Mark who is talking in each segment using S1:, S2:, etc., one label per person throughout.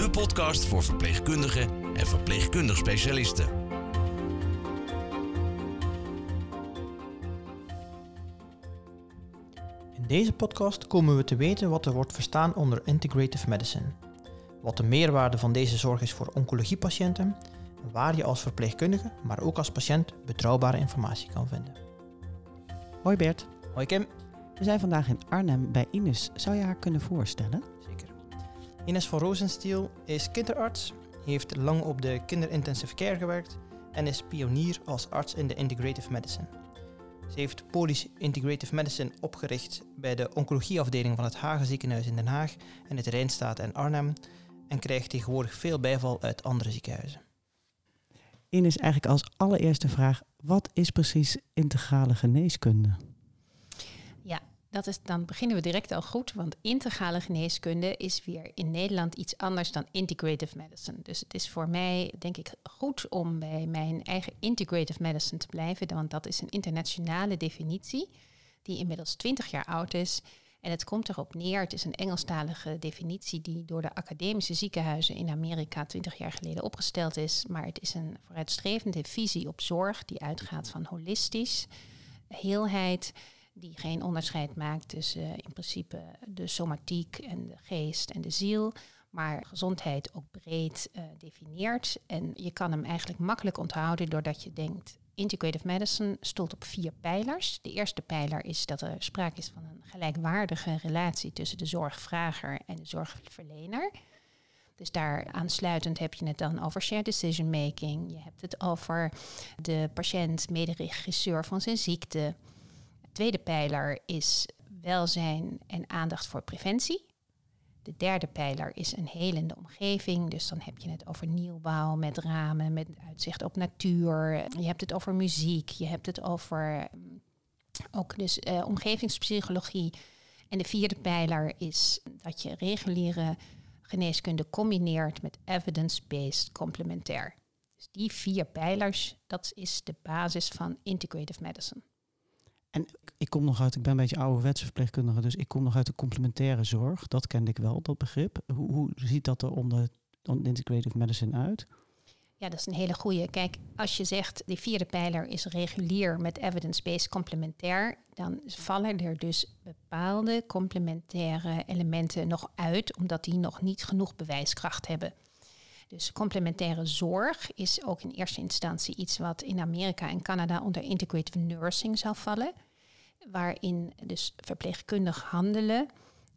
S1: de podcast voor verpleegkundigen en verpleegkundig specialisten.
S2: In deze podcast komen we te weten wat er wordt verstaan onder integrative medicine, wat de meerwaarde van deze zorg is voor oncologiepatiënten en waar je als verpleegkundige, maar ook als patiënt betrouwbare informatie kan vinden.
S3: Hoi Bert,
S2: Hoi Kim.
S3: we zijn vandaag in Arnhem bij Ines. Zou je haar kunnen voorstellen?
S2: Ines van Rozenstiel is kinderarts, heeft lang op de kinderintensive care gewerkt en is pionier als arts in de integrative medicine. Ze heeft Polis Integrative Medicine opgericht bij de oncologieafdeling van het Hagen ziekenhuis in Den Haag en het Rijnstaat en Arnhem en krijgt tegenwoordig veel bijval uit andere ziekenhuizen.
S3: Ines, eigenlijk als allereerste vraag, wat is precies integrale geneeskunde?
S4: Dat is, dan beginnen we direct al goed, want integrale geneeskunde is weer in Nederland iets anders dan integrative medicine. Dus het is voor mij, denk ik, goed om bij mijn eigen integrative medicine te blijven, want dat is een internationale definitie die inmiddels 20 jaar oud is. En het komt erop neer, het is een Engelstalige definitie die door de academische ziekenhuizen in Amerika 20 jaar geleden opgesteld is. Maar het is een vooruitstrevende visie op zorg die uitgaat van holistisch, heelheid, die geen onderscheid maakt tussen eh, in principe de somatiek en de geest en de ziel, maar gezondheid ook breed uh. En je kan hem eigenlijk makkelijk onthouden doordat je denkt, integrative medicine stoelt op vier pijlers. De eerste pijler is dat er sprake is van een gelijkwaardige relatie tussen de zorgvrager en de zorgverlener. Dus daar aansluitend heb je het dan over shared decision making. Je hebt het over de patiënt mederegisseur van zijn ziekte. De tweede pijler is welzijn en aandacht voor preventie. De derde pijler is een helende omgeving. Dus dan heb je het over nieuwbouw met ramen, met uitzicht op natuur. Je hebt het over muziek. Je hebt het over um, ook dus uh, omgevingspsychologie. En de vierde pijler is dat je reguliere geneeskunde combineert met evidence-based complementair. Dus die vier pijlers, dat is de basis van integrative medicine.
S3: En ik kom nog uit, ik ben een beetje ouderwetse verpleegkundige, dus ik kom nog uit de complementaire zorg. Dat kende ik wel, dat begrip. Hoe, hoe ziet dat er onder, integrative medicine uit?
S4: Ja, dat is een hele goede. Kijk, als je zegt die vierde pijler is regulier met evidence-based complementair, dan vallen er dus bepaalde complementaire elementen nog uit, omdat die nog niet genoeg bewijskracht hebben. Dus complementaire zorg is ook in eerste instantie iets wat in Amerika en Canada onder integrative nursing zou vallen, waarin dus verpleegkundig handelen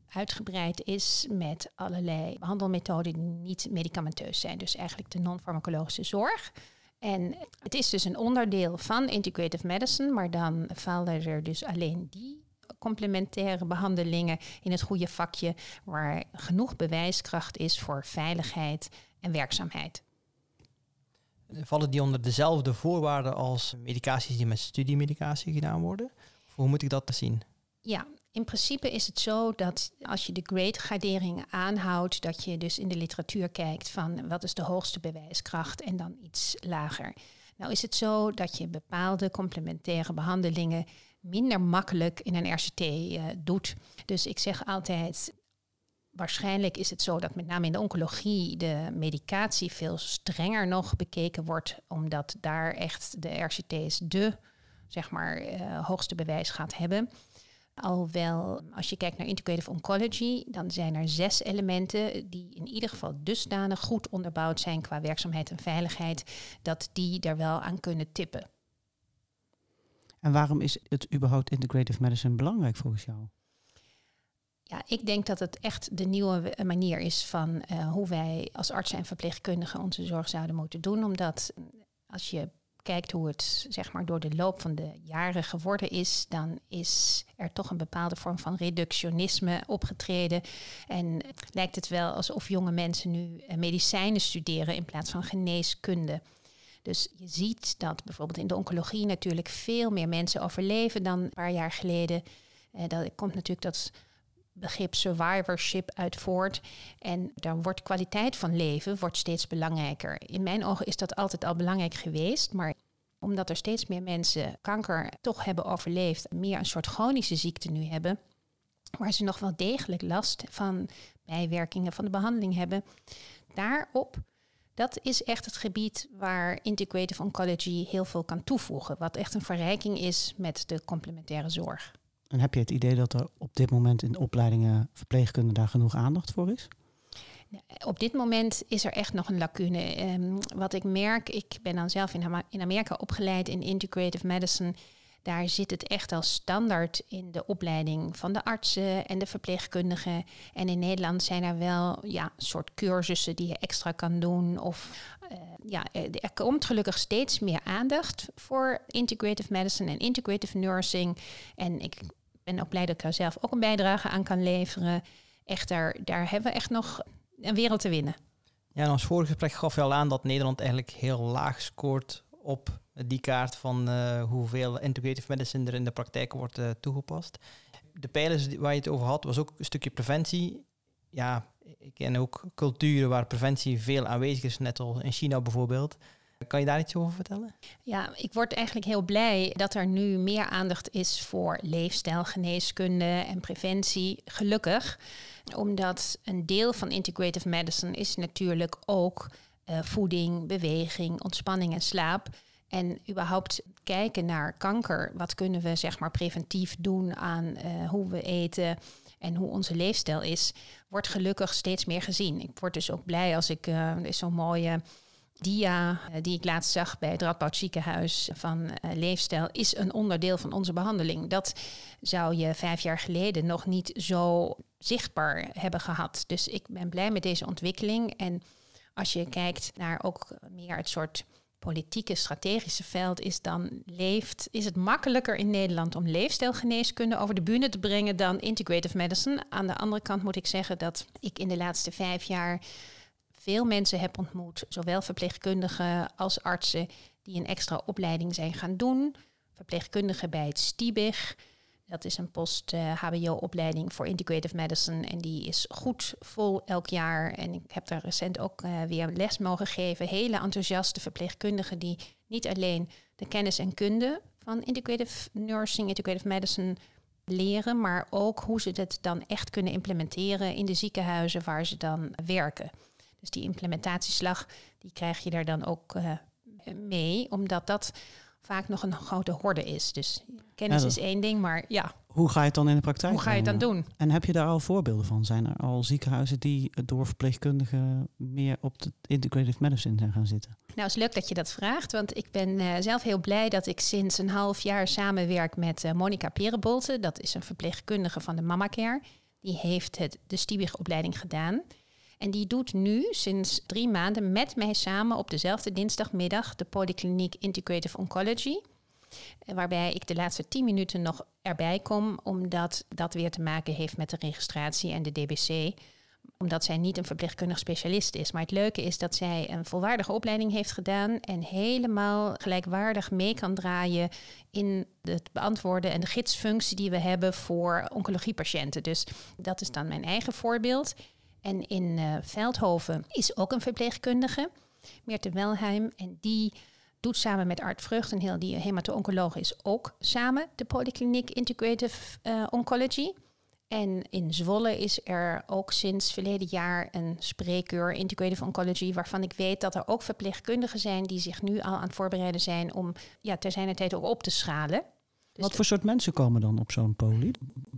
S4: uitgebreid is met allerlei behandelmethoden die niet medicamenteus zijn. Dus eigenlijk de non-farmacologische zorg. En het is dus een onderdeel van integrative medicine, maar dan vallen er dus alleen die complementaire behandelingen in het goede vakje waar genoeg bewijskracht is voor veiligheid en werkzaamheid.
S2: Vallen die onder dezelfde voorwaarden als medicaties die met studiemedicatie gedaan worden? Of hoe moet ik dat zien?
S4: Ja, in principe is het zo dat als je de grade-gradering aanhoudt, dat je dus in de literatuur kijkt van wat is de hoogste bewijskracht en dan iets lager. Nou is het zo dat je bepaalde complementaire behandelingen minder makkelijk in een RCT uh, doet. Dus ik zeg altijd, waarschijnlijk is het zo dat met name in de oncologie de medicatie veel strenger nog bekeken wordt, omdat daar echt de RCT's de zeg maar, uh, hoogste bewijs gaat hebben. Alhoewel, als je kijkt naar integrative oncology, dan zijn er zes elementen die in ieder geval dusdanig goed onderbouwd zijn qua werkzaamheid en veiligheid, dat die er wel aan kunnen tippen.
S3: En waarom is het überhaupt integrative medicine belangrijk volgens jou?
S4: Ja, ik denk dat het echt de nieuwe manier is van uh, hoe wij als artsen en verpleegkundigen onze zorg zouden moeten doen. Omdat als je kijkt hoe het zeg maar, door de loop van de jaren geworden is, dan is er toch een bepaalde vorm van reductionisme opgetreden. En lijkt het wel alsof jonge mensen nu eh, medicijnen studeren in plaats van geneeskunde. Dus je ziet dat bijvoorbeeld in de oncologie natuurlijk veel meer mensen overleven dan een paar jaar geleden. Uh, dat komt natuurlijk dat begrip survivorship uit voort. En dan wordt kwaliteit van leven wordt steeds belangrijker. In mijn ogen is dat altijd al belangrijk geweest, maar omdat er steeds meer mensen kanker toch hebben overleefd, meer een soort chronische ziekte nu hebben, waar ze nog wel degelijk last van bijwerkingen van de behandeling hebben. Daarop, dat is echt het gebied waar integrative oncology heel veel kan toevoegen, wat echt een verrijking is met de complementaire zorg.
S3: En heb je het idee dat er op dit moment in opleidingen verpleegkunde daar genoeg aandacht voor is?
S4: Op dit moment is er echt nog een lacune. Um, wat ik merk, ik ben dan zelf in Amerika opgeleid in integrative medicine. Daar zit het echt als standaard in de opleiding van de artsen en de verpleegkundigen. En in Nederland zijn er wel ja, soort cursussen die je extra kan doen. Of uh, ja, er komt gelukkig steeds meer aandacht voor integrative medicine en integrative nursing. En ik ben ook blij dat ik daar zelf ook een bijdrage aan kan leveren. Echter, daar hebben we echt nog een wereld te winnen.
S2: Ja, in ons vorige gesprek gaf je al aan dat Nederland eigenlijk heel laag scoort op die kaart van uh, hoeveel integrative medicine er in de praktijk wordt uh, toegepast. De pijlers waar je het over had, was ook een stukje preventie. Ja, ik ken ook culturen waar preventie veel aanwezig is, net als in China bijvoorbeeld. Kan je daar iets over vertellen?
S4: Ja, ik word eigenlijk heel blij dat er nu meer aandacht is voor leefstijlgeneeskunde en preventie. Gelukkig, omdat een deel van integrative medicine is natuurlijk ook uh, voeding, beweging, ontspanning en slaap. En überhaupt kijken naar kanker. Wat kunnen we zeg maar preventief doen aan uh, hoe we eten en hoe onze leefstijl is, wordt gelukkig steeds meer gezien. Ik word dus ook blij als ik uh, zo'n mooie dia eh, die ik laatst zag bij het Radboud ziekenhuis van uh, leefstijl is een onderdeel van onze behandeling. Dat zou je vijf jaar geleden nog niet zo zichtbaar hebben gehad. Dus ik ben blij met deze ontwikkeling. En als je kijkt naar ook meer het soort politieke, strategische veld is dan leeft, is het makkelijker in Nederland om leefstijlgeneeskunde over de bühne te brengen dan integrative medicine. Aan de andere kant moet ik zeggen dat ik in de laatste vijf jaar veel mensen heb ontmoet, zowel verpleegkundigen als artsen, die een extra opleiding zijn gaan doen. Verpleegkundigen bij het STIBIG. Dat is een post-HBO-opleiding voor Integrative Medicine. En die is goed vol elk jaar. En ik heb daar recent ook uh, weer les mogen geven. Hele enthousiaste verpleegkundigen die niet alleen de kennis en kunde van Integrative Nursing, Integrative Medicine leren, maar ook hoe ze het dan echt kunnen implementeren in de ziekenhuizen waar ze dan werken. Dus die implementatieslag, die krijg je daar dan ook uh, mee, omdat dat vaak nog een grote horde is. Dus kennis is één ding, maar ja.
S3: Hoe ga je het dan in de praktijk
S4: Hoe ga je het dan doen?
S3: En heb je daar al voorbeelden van? Zijn er al ziekenhuizen die door verpleegkundigen meer op de integrative medicine zijn gaan zitten?
S4: Nou, het is leuk dat je dat vraagt, want ik ben uh, zelf heel blij dat ik sinds een half jaar samenwerk met uh, Monica Perenbolte. Dat is een verpleegkundige van de Mama Care. Die heeft het, de Stiebig-opleiding gedaan. En die doet nu sinds drie maanden met mij samen op dezelfde dinsdagmiddag de Polykliniek Integrative Oncology. Eh, waarbij ik de laatste tien minuten nog erbij kom, omdat dat weer te maken heeft met de registratie en de DBC omdat zij niet een verpleegkundig specialist is. Maar het leuke is dat zij een volwaardige opleiding heeft gedaan en helemaal gelijkwaardig mee kan draaien in het beantwoorden en de gidsfunctie die we hebben voor oncologiepatiënten. Dus dat is dan mijn eigen voorbeeld. En in uh, Veldhoven is ook een verpleegkundige, Meerte Welheim. En die doet samen met Art Vrucht, een heel die hemato-oncoloog is, ook samen de Polykliniek Integrative uh, Oncology. En in Zwolle is er ook sinds verleden jaar een spreekuur Integrative Oncology, waarvan ik weet dat er ook verpleegkundigen zijn die zich nu al aan het voorbereiden zijn om ja, ter zijn tijd ook op te schalen.
S3: Dus Wat voor soort mensen komen dan op zo'n poli?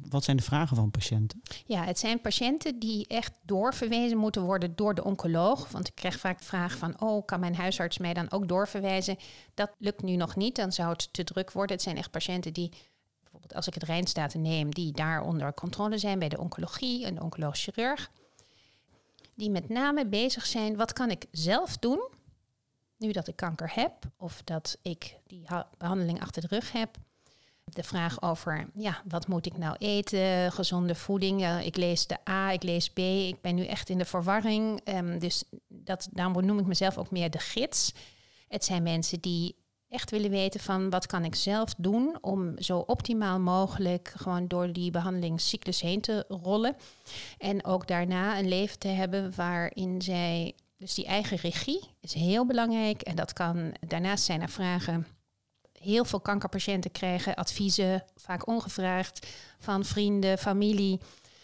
S3: Wat zijn de vragen van patiënten?
S4: Ja, het zijn patiënten die echt doorverwezen moeten worden door de oncoloog. Want ik krijg vaak de vraag van, oh, kan mijn huisarts mij dan ook doorverwijzen? Dat lukt nu nog niet, dan zou het te druk worden. Het zijn echt patiënten die, bijvoorbeeld als ik het Rijnstaten neem, die daar onder controle zijn bij de oncologie, een oncoloog chirurg. Die met name bezig zijn, wat kan ik zelf doen nu dat ik kanker heb of dat ik die behandeling achter de rug heb, de vraag over, ja, wat moet ik nou eten? Gezonde voeding. ik lees de A, ik lees B. Ik ben nu echt in de verwarring. Um, dus dat, daarom noem ik mezelf ook meer de gids. Het zijn mensen die echt willen weten van wat kan ik zelf doen om zo optimaal mogelijk gewoon door die behandelingscyclus heen te rollen. En ook daarna een leven te hebben waarin zij, dus die eigen regie is heel belangrijk. En dat kan, daarnaast zijn er vragen heel veel kankerpatiënten krijgen adviezen, vaak ongevraagd, van vrienden, familie.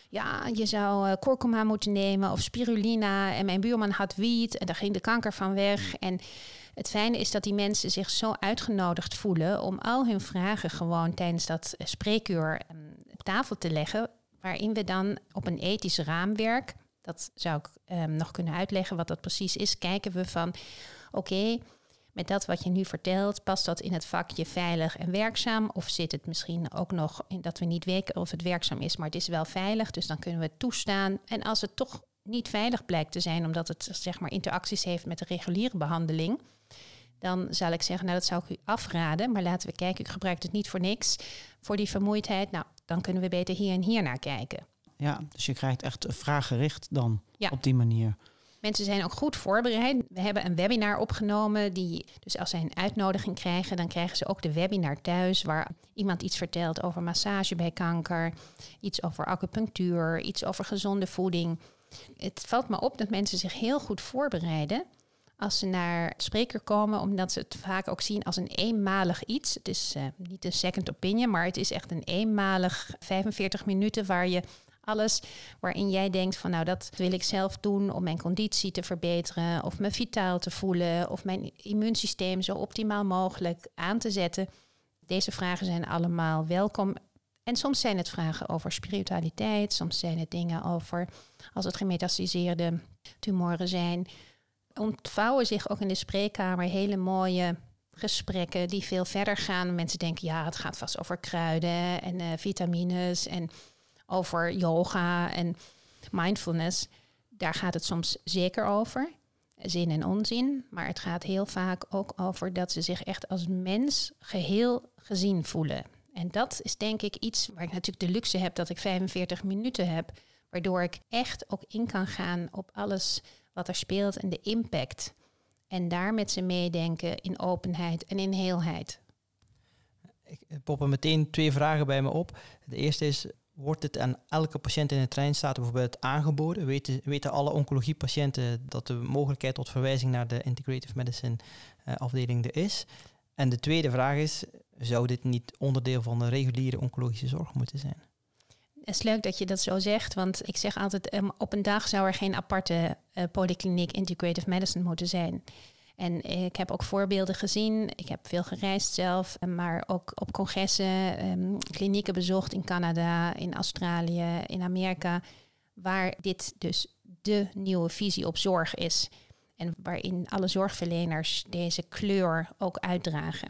S4: Ja, je zou uh, kurkuma moeten nemen of spirulina. En mijn buurman had wiet en daar ging de kanker van weg. En het fijne is dat die mensen zich zo uitgenodigd voelen om al hun vragen gewoon tijdens dat spreekuur ehm, op tafel te leggen. Waarin we dan op een ethisch raamwerk, dat zou ik um, nog kunnen uitleggen wat dat precies is, kijken we van oké, met dat wat je nu vertelt, past dat in het vakje veilig en werkzaam? Of zit het misschien ook nog in dat we niet weten of het werkzaam is, maar het is wel veilig, dus dan kunnen we het toestaan. En als het toch niet veilig blijkt te zijn, omdat het zeg maar interacties heeft met de reguliere behandeling, dan zal ik zeggen, nou dat zou ik u afraden, maar laten we kijken, u gebruikt het niet voor niks, voor die vermoeidheid. Nou, dan kunnen we beter hier en hier naar kijken.
S3: Ja, dus je krijgt echt vraaggericht dan op die manier.
S4: Mensen zijn ook goed voorbereid. We hebben een webinar opgenomen. Die, dus als zij een uitnodiging krijgen, dan krijgen ze ook de webinar thuis. Waar iemand iets vertelt over massage bij kanker, iets over acupunctuur, iets over gezonde voeding. Het valt me op dat mensen zich heel goed voorbereiden als ze naar het spreker komen, omdat ze het vaak ook zien als een eenmalig iets. Het is uh, niet een second opinion, maar het is echt een eenmalig 45 minuten waar je alles waarin jij denkt van nou dat wil ik zelf doen om mijn conditie te verbeteren of me vitaal te voelen of mijn immuunsysteem zo optimaal mogelijk aan te zetten. Deze vragen zijn allemaal welkom. En soms zijn het vragen over spiritualiteit, soms zijn het dingen over als het gemetastaseerde tumoren zijn. Ontvouwen zich ook in de spreekkamer hele mooie gesprekken die veel verder gaan. Mensen denken, ja, het gaat vast over kruiden en uh, vitamines en over yoga en mindfulness. Daar gaat het soms zeker over. Zin en onzin. Maar het gaat heel vaak ook over dat ze zich echt als mens geheel gezien voelen. En dat is denk ik iets waar ik natuurlijk de luxe heb dat ik 45 minuten heb. Waardoor ik echt ook in kan gaan op alles wat er speelt en de impact. En daar met ze meedenken in openheid en in heelheid.
S2: Ik poppen meteen twee vragen bij me op. De eerste is, Wordt het aan elke patiënt in de treinstaat bijvoorbeeld aangeboden? Weten, weten alle oncologiepatiënten dat de mogelijkheid tot verwijzing naar de integrative medicine uh, afdeling er is? En de tweede vraag is, zou dit niet onderdeel van de reguliere oncologische zorg moeten zijn?
S4: Het is leuk dat je dat zo zegt, want ik zeg altijd, um, op een dag zou er geen aparte uh, polykliniek integrative medicine moeten zijn. En ik heb ook voorbeelden gezien. Ik heb veel gereisd zelf, maar ook op congressen, um, klinieken bezocht in Canada, in Australië, in Amerika, waar dit dus de nieuwe visie op zorg is. En waarin alle zorgverleners deze kleur ook uitdragen.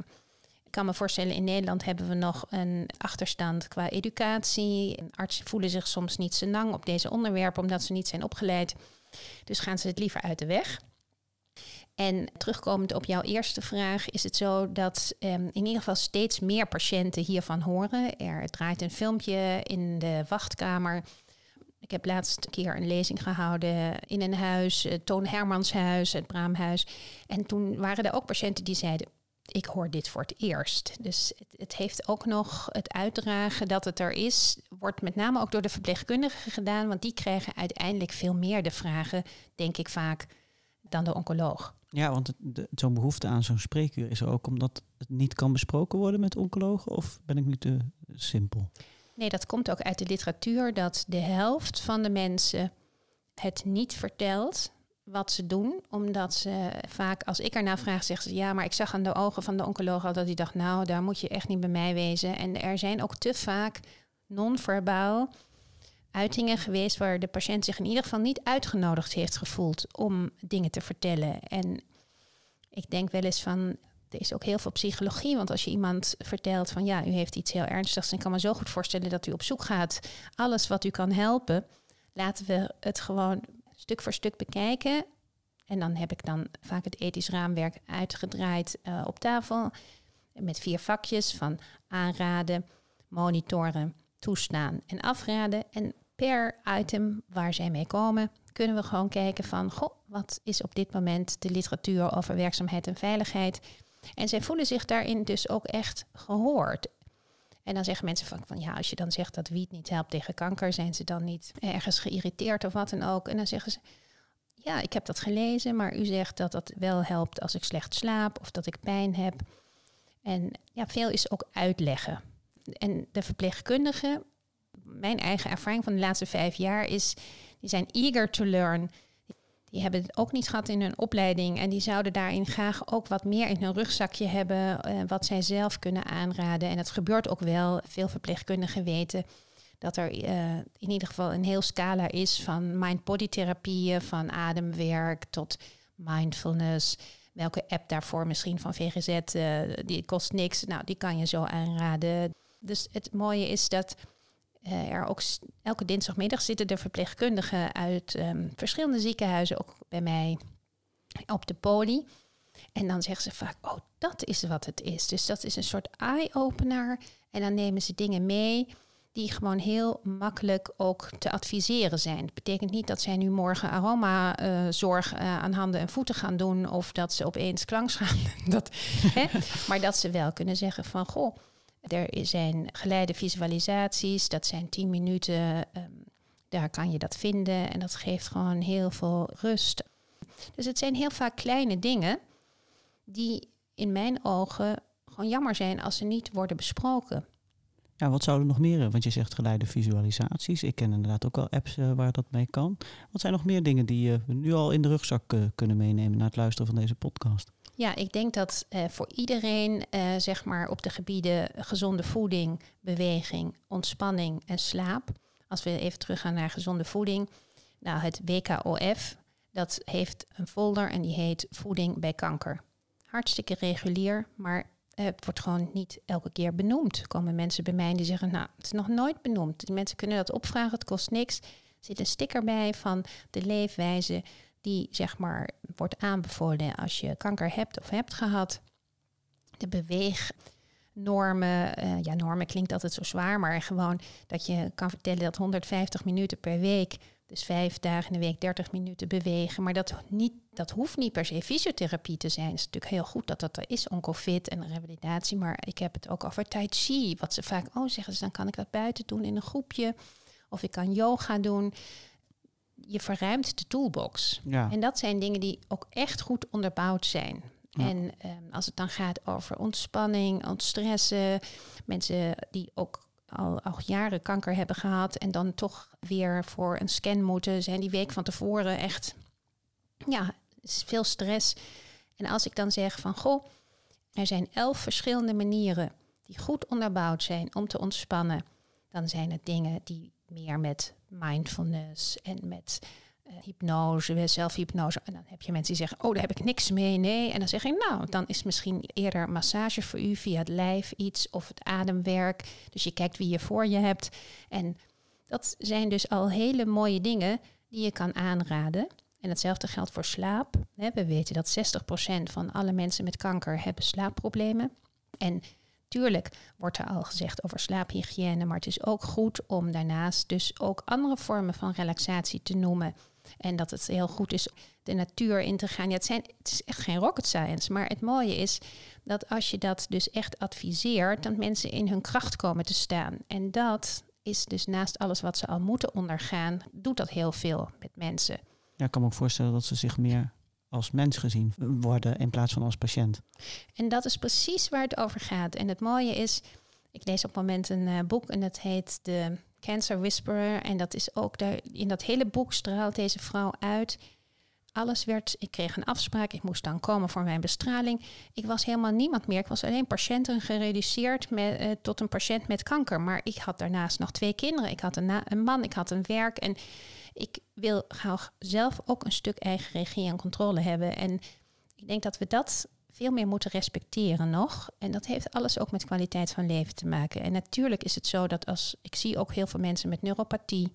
S4: Ik kan me voorstellen, in Nederland hebben we nog een achterstand qua educatie. Artsen voelen zich soms niet zo lang op deze onderwerpen omdat ze niet zijn opgeleid. Dus gaan ze het liever uit de weg. En terugkomend op jouw eerste vraag, is het zo dat um, in ieder geval steeds meer patiënten hiervan horen. Er draait een filmpje in de wachtkamer. Ik heb laatst een keer een lezing gehouden in een huis, het Toon Hermanshuis, het Braamhuis. En toen waren er ook patiënten die zeiden, ik hoor dit voor het eerst. Dus het, het, heeft ook nog het uitdragen dat het er is, wordt met name ook door de verpleegkundigen gedaan, want die krijgen uiteindelijk veel meer de vragen, denk ik vaak, dan de oncoloog.
S3: Ja, want zo'n behoefte aan zo'n spreekuur is er ook omdat het niet kan besproken worden met oncologen? Of ben ik nu te simpel?
S4: Nee, dat komt ook uit de literatuur dat de helft van de mensen het niet vertelt wat ze doen, omdat ze vaak, als ik ernaar vraag, zeggen ze ja, maar ik zag aan de ogen van de oncoloog al dat hij dacht, nou, daar moet je echt niet bij mij wezen. En er zijn ook te vaak non-verbaal uitingen geweest waar de patiënt zich in ieder geval niet uitgenodigd heeft gevoeld om dingen te vertellen. En ik denk wel eens van, er is ook heel veel psychologie, want als je iemand vertelt van ja, u heeft iets heel ernstigs, dan kan me zo goed voorstellen dat u op zoek gaat. Alles wat u kan helpen, laten we het gewoon stuk voor stuk bekijken. En dan heb ik dan vaak het ethisch raamwerk uitgedraaid uh, op tafel. Met vier vakjes van aanraden, monitoren, toestaan en afraden. En per item waar zij mee komen, kunnen we gewoon kijken van, goh, wat is op dit moment de literatuur over werkzaamheid en veiligheid? En zij voelen zich daarin dus ook echt gehoord. En dan zeggen mensen van, van ja, als je dan zegt dat wiet niet helpt tegen kanker, zijn ze dan niet ergens geïrriteerd of wat dan ook. En dan zeggen ze, ja, ik heb dat gelezen, maar u zegt dat dat wel helpt als ik slecht slaap of dat ik pijn heb. En ja, veel is ook uitleggen. En de verpleegkundigen, mijn eigen ervaring van de laatste vijf jaar is, die zijn eager to learn. Die hebben het ook niet gehad in hun opleiding en die zouden daarin graag ook wat meer in hun rugzakje hebben, uh, wat zij zelf kunnen aanraden. En dat gebeurt ook wel. Veel verpleegkundigen weten dat er uh, in ieder geval een heel scala is van mind-body therapieën, van ademwerk tot mindfulness. Welke app daarvoor misschien van VGZ, eh, die kost niks. Nou, die kan je zo aanraden. Dus het mooie is dat uh, er ook elke dinsdagmiddag zitten de verpleegkundigen uit um, verschillende ziekenhuizen ook bij mij op de poli. En dan zeggen ze vaak, oh, dat is wat het is. Dus dat is een soort eye-opener. En dan nemen ze dingen mee die gewoon heel makkelijk ook te adviseren zijn. Dat betekent niet dat zij nu morgen aromazorg uh, uh, aan handen en voeten gaan doen of dat ze opeens klanks gaan. dat, hè? Maar dat ze wel kunnen zeggen van goh, er zijn geleide visualisaties, dat zijn 10 minuten, um, daar kan je dat vinden en dat geeft gewoon heel veel rust. Dus het zijn heel vaak kleine dingen die in mijn ogen gewoon jammer zijn als ze niet worden besproken.
S3: Ja, wat zouden nog meer? Want je zegt geleide visualisaties. Ik ken inderdaad ook al apps uh, waar dat mee kan. Wat zijn nog meer dingen die we nu al in de rugzak uh, kunnen meenemen na het luisteren van deze podcast?
S4: Ja, ik denk dat voor iedereen, zeg maar op de gebieden gezonde voeding, beweging, ontspanning en slaap. Als we even teruggaan naar gezonde voeding. Nou, het WKOF, dat heeft een folder en die heet Voeding bij kanker. Hartstikke regulier, maar het wordt gewoon niet elke keer benoemd. Komen mensen bij mij die zeggen, nou, het is nog nooit benoemd. Die mensen kunnen dat opvragen, het kost niks. Er zit een sticker bij van de leefwijze die, zeg maar, wordt aanbevolen als je kanker hebt of hebt gehad. De beweegnormen, uh, ja, normen klinkt altijd zo zwaar, maar gewoon dat je kan vertellen dat 150 minuten per week dus vijf dagen in de week 30 minuten bewegen. Maar dat, niet, dat hoeft niet per se fysiotherapie te zijn. Het is natuurlijk heel goed dat dat er is, oncofit en revalidatie. Maar ik heb het ook over tai chi. Wat ze vaak, oh zeggen ze, dan kan ik dat buiten doen in een groepje. Of ik kan yoga doen. Je verruimt de toolbox. Ja. En dat zijn dingen die ook echt goed onderbouwd zijn. En um, als het dan gaat over ontspanning, ontstressen, mensen die ook al, al jaren kanker hebben gehad en dan toch weer voor een scan moeten, zijn die week van tevoren echt, ja, is veel stress. En als ik dan zeg van, goh, er zijn elf verschillende manieren die goed onderbouwd zijn om te ontspannen, dan zijn het dingen die meer met mindfulness en met uh, hypnose, zelfhypnose. En dan heb je mensen die zeggen, oh, daar heb ik niks mee. Nee. En dan zeg ik, nou, dan is misschien eerder massage voor u via het lijf iets of het ademwerk. Dus je kijkt wie je voor je hebt. En dat zijn dus al hele mooie dingen die je kan aanraden. En hetzelfde geldt voor slaap. We weten dat 60% van alle mensen met kanker hebben slaapproblemen. En tuurlijk wordt er al gezegd over slaaphygiëne, maar het is ook goed om daarnaast dus ook andere vormen van relaxatie te noemen. En dat het heel goed is de natuur in te gaan. Ja, het, zijn, het is echt geen rocket science. Maar het mooie is dat als je dat dus echt adviseert, dat mensen in hun kracht komen te staan. En dat is dus naast alles wat ze al moeten ondergaan, doet dat heel veel met mensen.
S3: Ja, ik kan me ook voorstellen dat ze zich meer als mens gezien worden in plaats van als patiënt.
S4: En dat is precies waar het over gaat. En het mooie is, ik lees op het moment een uh, boek en dat heet de Cancer Whisperer. En dat is ook daar, in dat hele boek straalt deze vrouw uit. Alles werd, ik kreeg een afspraak, ik moest dan komen voor mijn bestraling. Ik was helemaal niemand meer. Ik was alleen patiënten gereduceerd met, uh, tot een patiënt met kanker. Maar ik had daarnaast nog twee kinderen. Ik had een, een man, ik had een werk. En ik wil graag zelf ook een stuk eigen regie en controle hebben. En ik denk dat we dat veel meer moeten respecteren nog. En dat heeft alles ook met kwaliteit van leven te maken. En natuurlijk is het zo dat als ik zie ook heel veel mensen met neuropathie,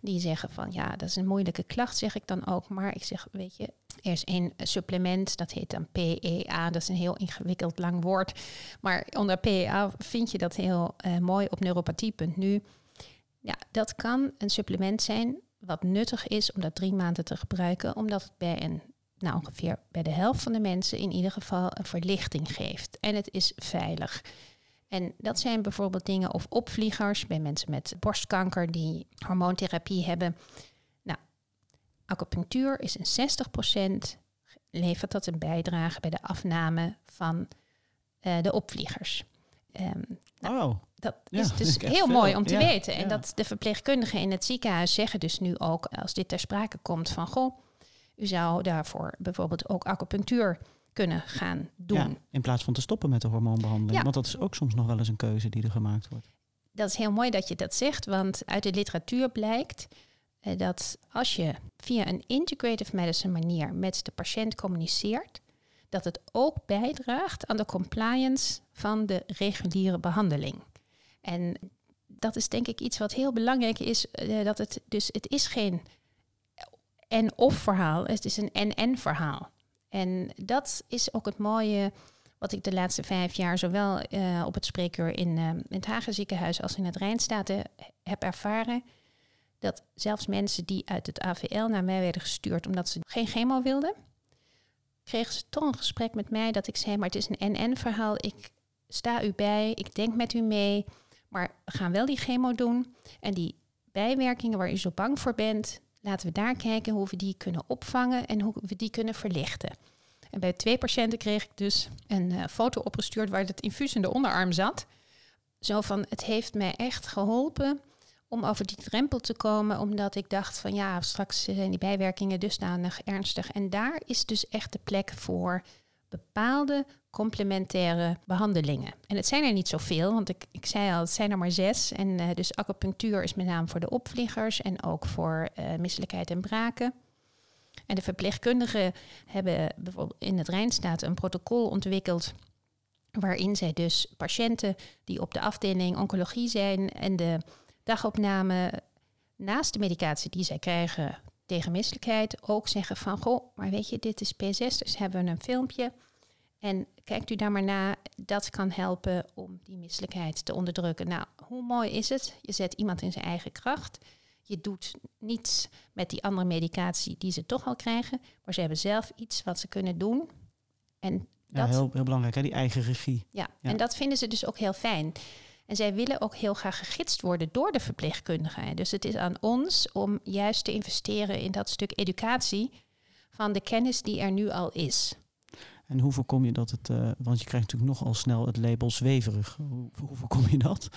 S4: Die zeggen van ja, dat is een moeilijke klacht, zeg ik dan ook. Maar ik zeg, weet je, er is één supplement, dat heet dan PEA. Dat is een heel ingewikkeld lang woord. Maar onder PEA vind je dat heel uh, mooi op neuropathie.nu. Ja, dat kan een supplement zijn wat nuttig is om dat drie maanden te gebruiken, omdat het bij een, nou ongeveer bij de helft van de mensen in ieder geval een verlichting geeft. En het is veilig. En dat zijn bijvoorbeeld dingen of opvliegers bij mensen met borstkanker die hormoontherapie hebben. Nou, acupunctuur is in 60% levert dat een bijdrage bij de afname van uh, de opvliegers. Um, nou,
S3: oh.
S4: Dat is dus heel mooi om te weten. En dat de verpleegkundigen in het ziekenhuis zeggen dus nu ook, als dit ter sprake komt, van goh, u zou daarvoor bijvoorbeeld ook acupunctuur kunnen gaan doen.
S3: in plaats van te stoppen met de hormoonbehandeling. Want dat is ook soms nog wel eens een keuze die er gemaakt wordt.
S4: Dat is heel mooi dat je dat zegt, want uit de literatuur blijkt eh, dat als je via een integrative medicine manier met de patiënt communiceert, dat het ook bijdraagt aan de compliance van de reguliere behandeling. En dat is denk ik iets wat heel belangrijk is, uh, dat het dus het is geen en-of verhaal, het is een en-en verhaal. En dat is ook het mooie wat ik de laatste vijf jaar zowel uh, op het spreekuur in, in het Hagen ziekenhuis als in het Rijnstaten heb ervaren. Dat zelfs mensen die uit het AVL naar mij werden gestuurd omdat ze geen chemo wilden, kregen ze toch een gesprek met mij dat ik zei, maar het is een en-en verhaal. Ik sta u bij, ik denk met u mee, maar we gaan wel die chemo doen. En die bijwerkingen waar u zo bang voor bent, laten we daar kijken hoe we die kunnen opvangen en hoe we die kunnen verlichten. En bij twee patiënten kreeg ik dus een uh, foto opgestuurd waar het infuus in de onderarm zat. Zo van, het heeft mij echt geholpen om over die drempel te komen, omdat ik dacht van ja, straks zijn die bijwerkingen dusdanig ernstig. En daar is dus echt de plek voor bepaalde complementaire behandelingen. En het zijn er niet zoveel, want ik, ik zei al, het zijn er maar zes. En uh, dus acupunctuur is met name voor de opvliegers en ook voor uh, misselijkheid en braken. En de verpleegkundigen hebben bijvoorbeeld in het Rijnstaat een protocol ontwikkeld waarin zij dus patiënten die op de afdeling oncologie zijn en de dagopname naast de medicatie die zij krijgen tegen misselijkheid ook zeggen van goh, maar weet je, dit is P6, dus hebben we een filmpje. En kijkt u daar maar na, dat kan helpen om die misselijkheid te onderdrukken. Nou, hoe mooi is het? Je zet iemand in zijn eigen kracht. Je doet niets met die andere medicatie die ze toch al krijgen, maar ze hebben zelf iets wat ze kunnen doen. En
S3: ja, dat, heel, heel belangrijk, hè? die eigen regie.
S4: Ja, ja, en dat vinden ze dus ook heel fijn. En zij willen ook heel graag gegidst worden door de verpleegkundigen. Dus het is aan ons om juist te investeren in dat stuk educatie van de kennis die er nu al is.
S3: En hoe voorkom je dat het, uh, want je krijgt natuurlijk nogal snel het label zweverig. Hoe, hoe voorkom je dat?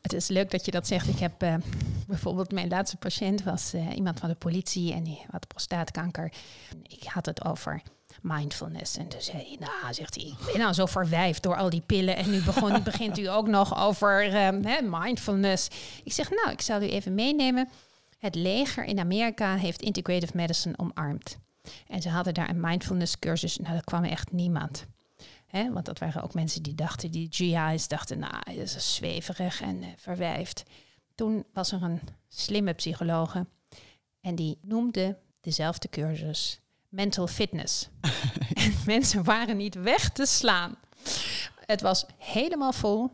S4: Het is leuk dat je dat zegt. Ik heb uh, bijvoorbeeld mijn laatste patiënt was uh, iemand van de politie en die had prostaatkanker. Ik had het over mindfulness. En toen zei hij, nou, zegt hij, ik ben nou zo verwijfd door al die pillen. En nu begon, begint u ook nog over um, mindfulness. Ik zeg, nou, ik zal u even meenemen. Het leger in Amerika heeft integrative medicine omarmd. En ze hadden daar een mindfulness cursus. Nou, daar kwam echt niemand. He, want dat waren ook mensen die dachten, die GI's dachten, nou, dat is zweverig en uh, verwijfd. Toen was er een slimme psychologe en die noemde dezelfde cursus mental fitness. en mensen waren niet weg te slaan. Het was helemaal vol.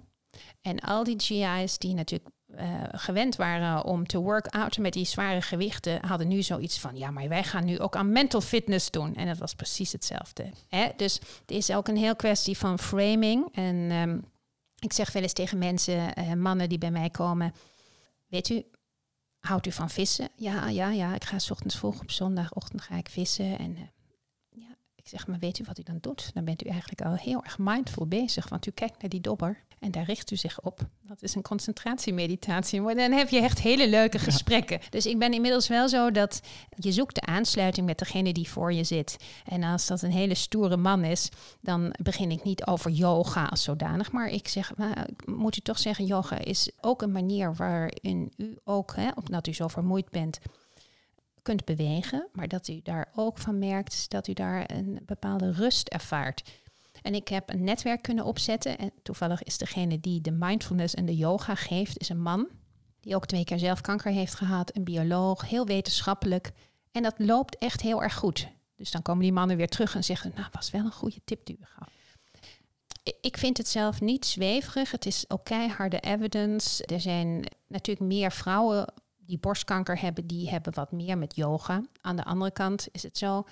S4: En al die GI's die natuurlijk uh, gewend waren om te work-outen met die zware gewichten, hadden nu zoiets van, ja, maar wij gaan nu ook aan mental fitness doen. En dat was precies hetzelfde. Hè? Dus het is ook een heel kwestie van framing. En um, ik zeg wel eens tegen mensen, uh, mannen die bij mij komen, weet u, houdt u van vissen? Ja, ja, ja. Ik ga s ochtends vroeg op zondagochtend ga ik vissen. En uh, ja, ik zeg, maar weet u wat u dan doet? Dan bent u eigenlijk al heel erg mindful bezig. Want u kijkt naar die dobber en daar richt u zich op. Dat is een concentratiemeditatie. Maar dan heb je echt hele leuke gesprekken. Dus ik ben inmiddels wel zo dat je zoekt de aansluiting met degene die voor je zit. En als dat een hele stoere man is, dan begin ik niet over yoga als zodanig. Maar ik zeg, maar, moet u toch zeggen, yoga is ook een manier waarin u ook, hè, omdat u zo vermoeid bent, kunt bewegen. Maar dat u daar ook van merkt dat u daar een bepaalde rust ervaart. En ik heb een netwerk kunnen opzetten. En toevallig is degene die de mindfulness en de yoga geeft, is een man. die ook twee keer zelf kanker heeft gehad, een bioloog, heel wetenschappelijk. En dat loopt echt heel erg goed. Dus dan komen die mannen weer terug en zeggen, nou, was wel een goede tip die we gehad. Ik vind het zelf niet zweverig. Het is ook keiharde evidence. Er zijn natuurlijk meer vrouwen die borstkanker hebben, die hebben wat meer met yoga. Aan de andere kant is het zo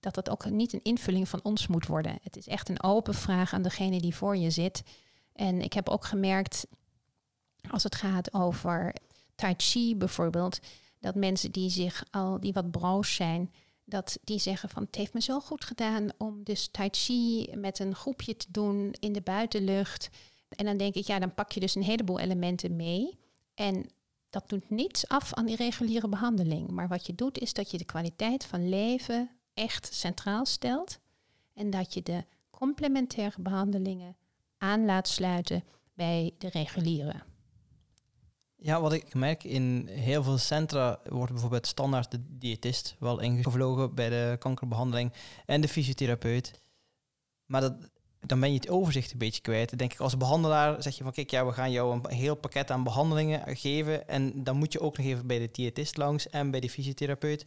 S4: dat dat ook niet een invulling van ons moet worden. Het is echt een open vraag aan degene die voor je zit. En ik heb ook gemerkt, als het gaat over Tai Chi bijvoorbeeld, dat mensen die zich al, die wat broos zijn, dat die zeggen van het heeft me zo goed gedaan om dus Tai Chi met een groepje te doen in de buitenlucht. En dan denk ik, ja, dan pak je dus een heleboel elementen mee. En dat doet niets af aan die reguliere behandeling. Maar wat je doet is dat je de kwaliteit van leven echt centraal stelt. En dat je de complementaire behandelingen aan laat sluiten bij de reguliere.
S2: Ja, wat ik merk in heel veel centra wordt bijvoorbeeld standaard de diëtist wel ingevlogen bij de kankerbehandeling en de fysiotherapeut. Maar dat, dan ben je het overzicht een beetje kwijt. denk ik, als behandelaar zeg je van kijk, ja, we gaan jou een heel pakket aan behandelingen geven. En dan moet je ook nog even bij de diëtist langs en bij de fysiotherapeut.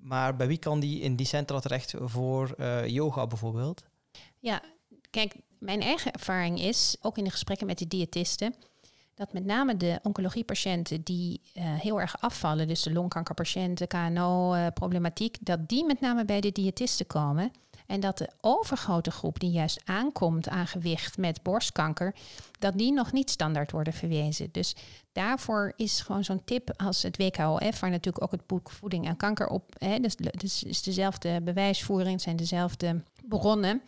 S2: Maar bij wie kan die in die centra terecht voor uh, yoga bijvoorbeeld?
S4: Ja, kijk, mijn eigen ervaring is, ook in de gesprekken met de diëtisten, dat met name de oncologiepatiënten die uh, heel erg afvallen, dus de longkankerpatiënten, KNO-problematiek, uh, dat die met name bij de diëtisten komen. En dat de overgrote groep die juist aankomt aan gewicht met borstkanker, dat die nog niet standaard worden verwezen. Dus daarvoor is gewoon zo'n tip als het WKOF, waar natuurlijk ook het boek Voeding en Kanker op, hè, dus, dus is dezelfde bewijsvoering, zijn dezelfde bronnen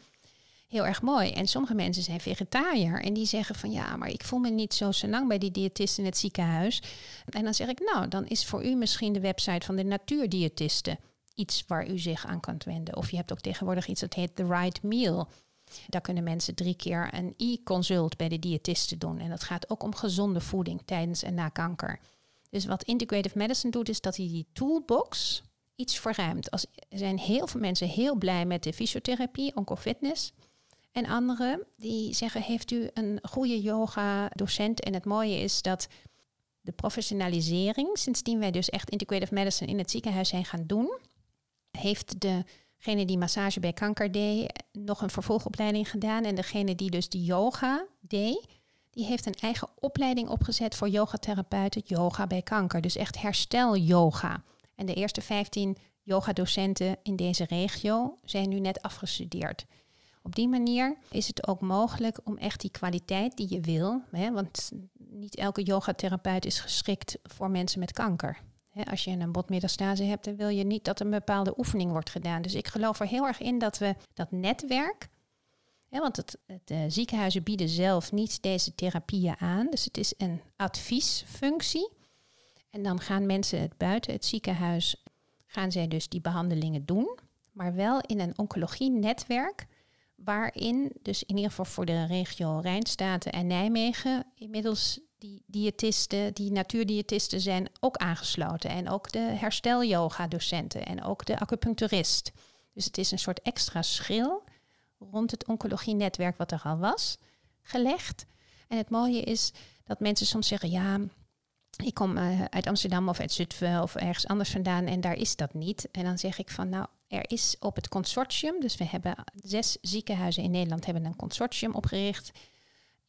S4: heel erg mooi. En sommige mensen zijn vegetariër en die zeggen van ja, maar ik voel me niet zo lang bij die diëtist in het ziekenhuis. En dan zeg ik nou, dan is voor u misschien de website van de natuurdiëtisten iets waar u zich aan kunt wenden. Of je hebt ook tegenwoordig iets dat heet The Right Meal. Daar kunnen mensen drie keer een e-consult bij de diëtisten doen. En dat gaat ook om gezonde voeding tijdens en na kanker. Dus wat Integrative Medicine doet, is dat hij die toolbox iets verruimt. Er zijn heel veel mensen heel blij met de fysiotherapie, oncofitness. En anderen die zeggen, heeft u een goede yoga-docent? En het mooie is dat de professionalisering, sindsdien wij dus echt integrative medicine in het ziekenhuis zijn gaan doen, heeft degene die massage bij kanker deed nog een vervolgopleiding gedaan. En degene die dus de yoga deed, die heeft een eigen opleiding opgezet voor yogatherapeuten, yoga bij kanker. Dus echt herstel yoga. En de eerste 15 yogadocenten in deze regio zijn nu net afgestudeerd. Op die manier is het ook mogelijk om echt die kwaliteit die je wil, hè, want niet elke yogatherapeut is geschikt voor mensen met kanker. Als je een botmetastase hebt, dan wil je niet dat een bepaalde oefening wordt gedaan. Dus ik geloof er heel erg in dat we dat netwerk, want het, de ziekenhuizen bieden zelf niet deze therapieën aan, dus het is een adviesfunctie. En dan gaan mensen het buiten het ziekenhuis, gaan zij dus die behandelingen doen, maar wel in een oncologie-netwerk waarin dus in ieder geval voor de regio Rijnstaten en Nijmegen inmiddels die diëtisten, die natuurdiëtisten zijn ook aangesloten. En ook de herstelyoga-docenten en ook de acupuncturist. Dus het is een soort extra schil rond het oncologie-netwerk wat er al was gelegd. En het mooie is dat mensen soms zeggen, ja, ik kom uh, uit Amsterdam of uit Zutphen of ergens anders vandaan en daar is dat niet. En dan zeg ik van, nou, er is op het consortium, dus we hebben zes ziekenhuizen in Nederland hebben een consortium opgericht,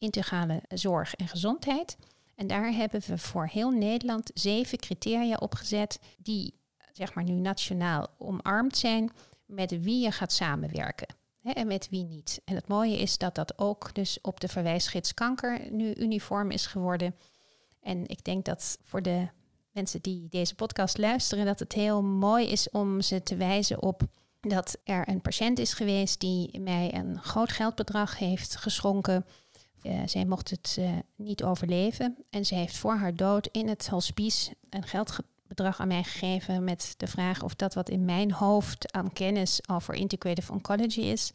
S4: integrale zorg en gezondheid. En daar hebben we voor heel Nederland zeven criteria opgezet die zeg maar nu nationaal omarmd zijn met wie je gaat samenwerken hè, en met wie niet. En het mooie is dat dat ook dus op de verwijsgids kanker nu uniform is geworden. En ik denk dat voor de mensen die deze podcast luisteren, dat het heel mooi is om ze te wijzen op dat er een patiënt is geweest die mij een groot geldbedrag heeft geschonken. Uh, zij mocht het uh, niet overleven en ze heeft voor haar dood in het hospice een geldbedrag aan mij gegeven met de vraag of dat wat in mijn hoofd aan kennis over integrative oncology is,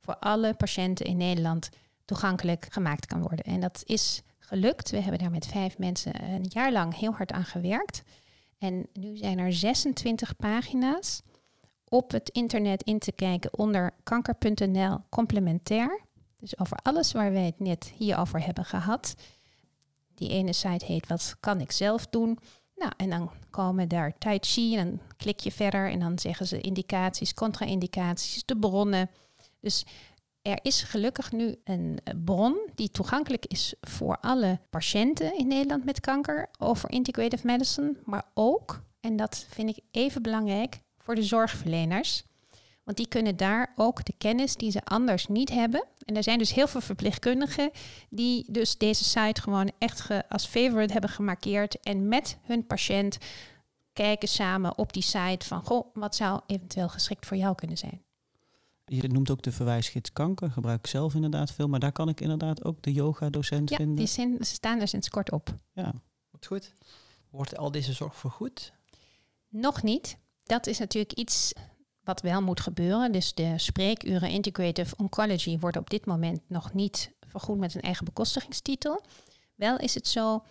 S4: voor alle patiënten in Nederland toegankelijk gemaakt kan worden. En dat is gelukt. We hebben daar met vijf mensen een jaar lang heel hard aan gewerkt. En nu zijn er 26 pagina's op het internet in te kijken onder kanker.nl complementair. Dus over alles waar wij het net hierover hebben gehad. die ene site heet Wat kan ik zelf doen? Nou, en dan komen daar Tai Chi en dan klik je verder en dan zeggen ze indicaties, contra-indicaties, de bronnen. Dus er is gelukkig nu een bron die toegankelijk is voor alle patiënten in Nederland met kanker over integrative medicine, maar ook, en dat vind ik even belangrijk, voor de zorgverleners. Want die kunnen daar ook de kennis die ze anders niet hebben. En er zijn dus heel veel verpleegkundigen die dus deze site gewoon echt als favorite hebben gemarkeerd. En met hun patiënt kijken samen op die site van, goh, wat zou eventueel geschikt voor jou kunnen zijn.
S3: Je noemt ook de verwijsgids kanker, gebruik ik zelf inderdaad veel, maar daar kan ik inderdaad ook de yoga-docent
S4: ja,
S3: vinden.
S4: die zijn, ze staan er sinds kort op.
S3: Ja.
S2: Wat goed. Wordt al deze zorg vergoed?
S4: Nog niet. Dat is natuurlijk iets wat wel moet gebeuren. Dus de spreekuren Integrative Oncology worden op dit moment nog niet vergoed met een eigen bekostigingstitel. Wel is het zo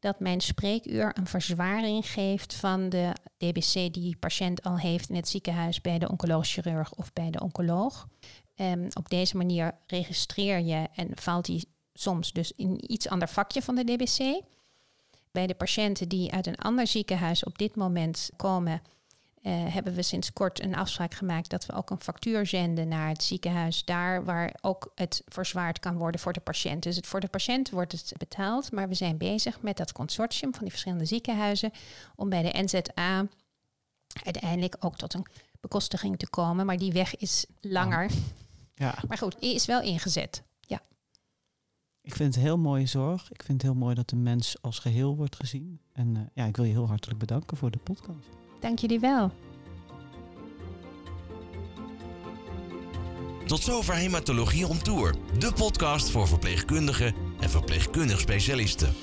S4: dat mijn spreekuur een verzwaring geeft van de DBC die patiënt al heeft in het ziekenhuis bij de oncologisch chirurg of bij de oncoloog. Um, op deze manier registreer je en valt die soms dus in iets ander vakje van de DBC. Bij de patiënten die uit een ander ziekenhuis op dit moment komen, uh, hebben we sinds kort een afspraak gemaakt dat we ook een factuur zenden naar het ziekenhuis, daar waar ook het verzwaard kan worden voor de patiënt. Dus het, voor de patiënt wordt het betaald, maar we zijn bezig met dat consortium van die verschillende ziekenhuizen om bij de NZA uiteindelijk ook tot een bekostiging te komen. Maar die weg is langer.
S3: Ja.
S4: Maar goed, die is wel ingezet. Ja.
S3: Ik vind het heel mooie zorg. Ik vind het heel mooi dat de mens als geheel wordt gezien. En uh, ja, ik wil je heel hartelijk bedanken voor de podcast.
S4: Dank jullie wel.
S1: Tot zover Hematologie on Tour, de podcast voor verpleegkundigen en verpleegkundig specialisten.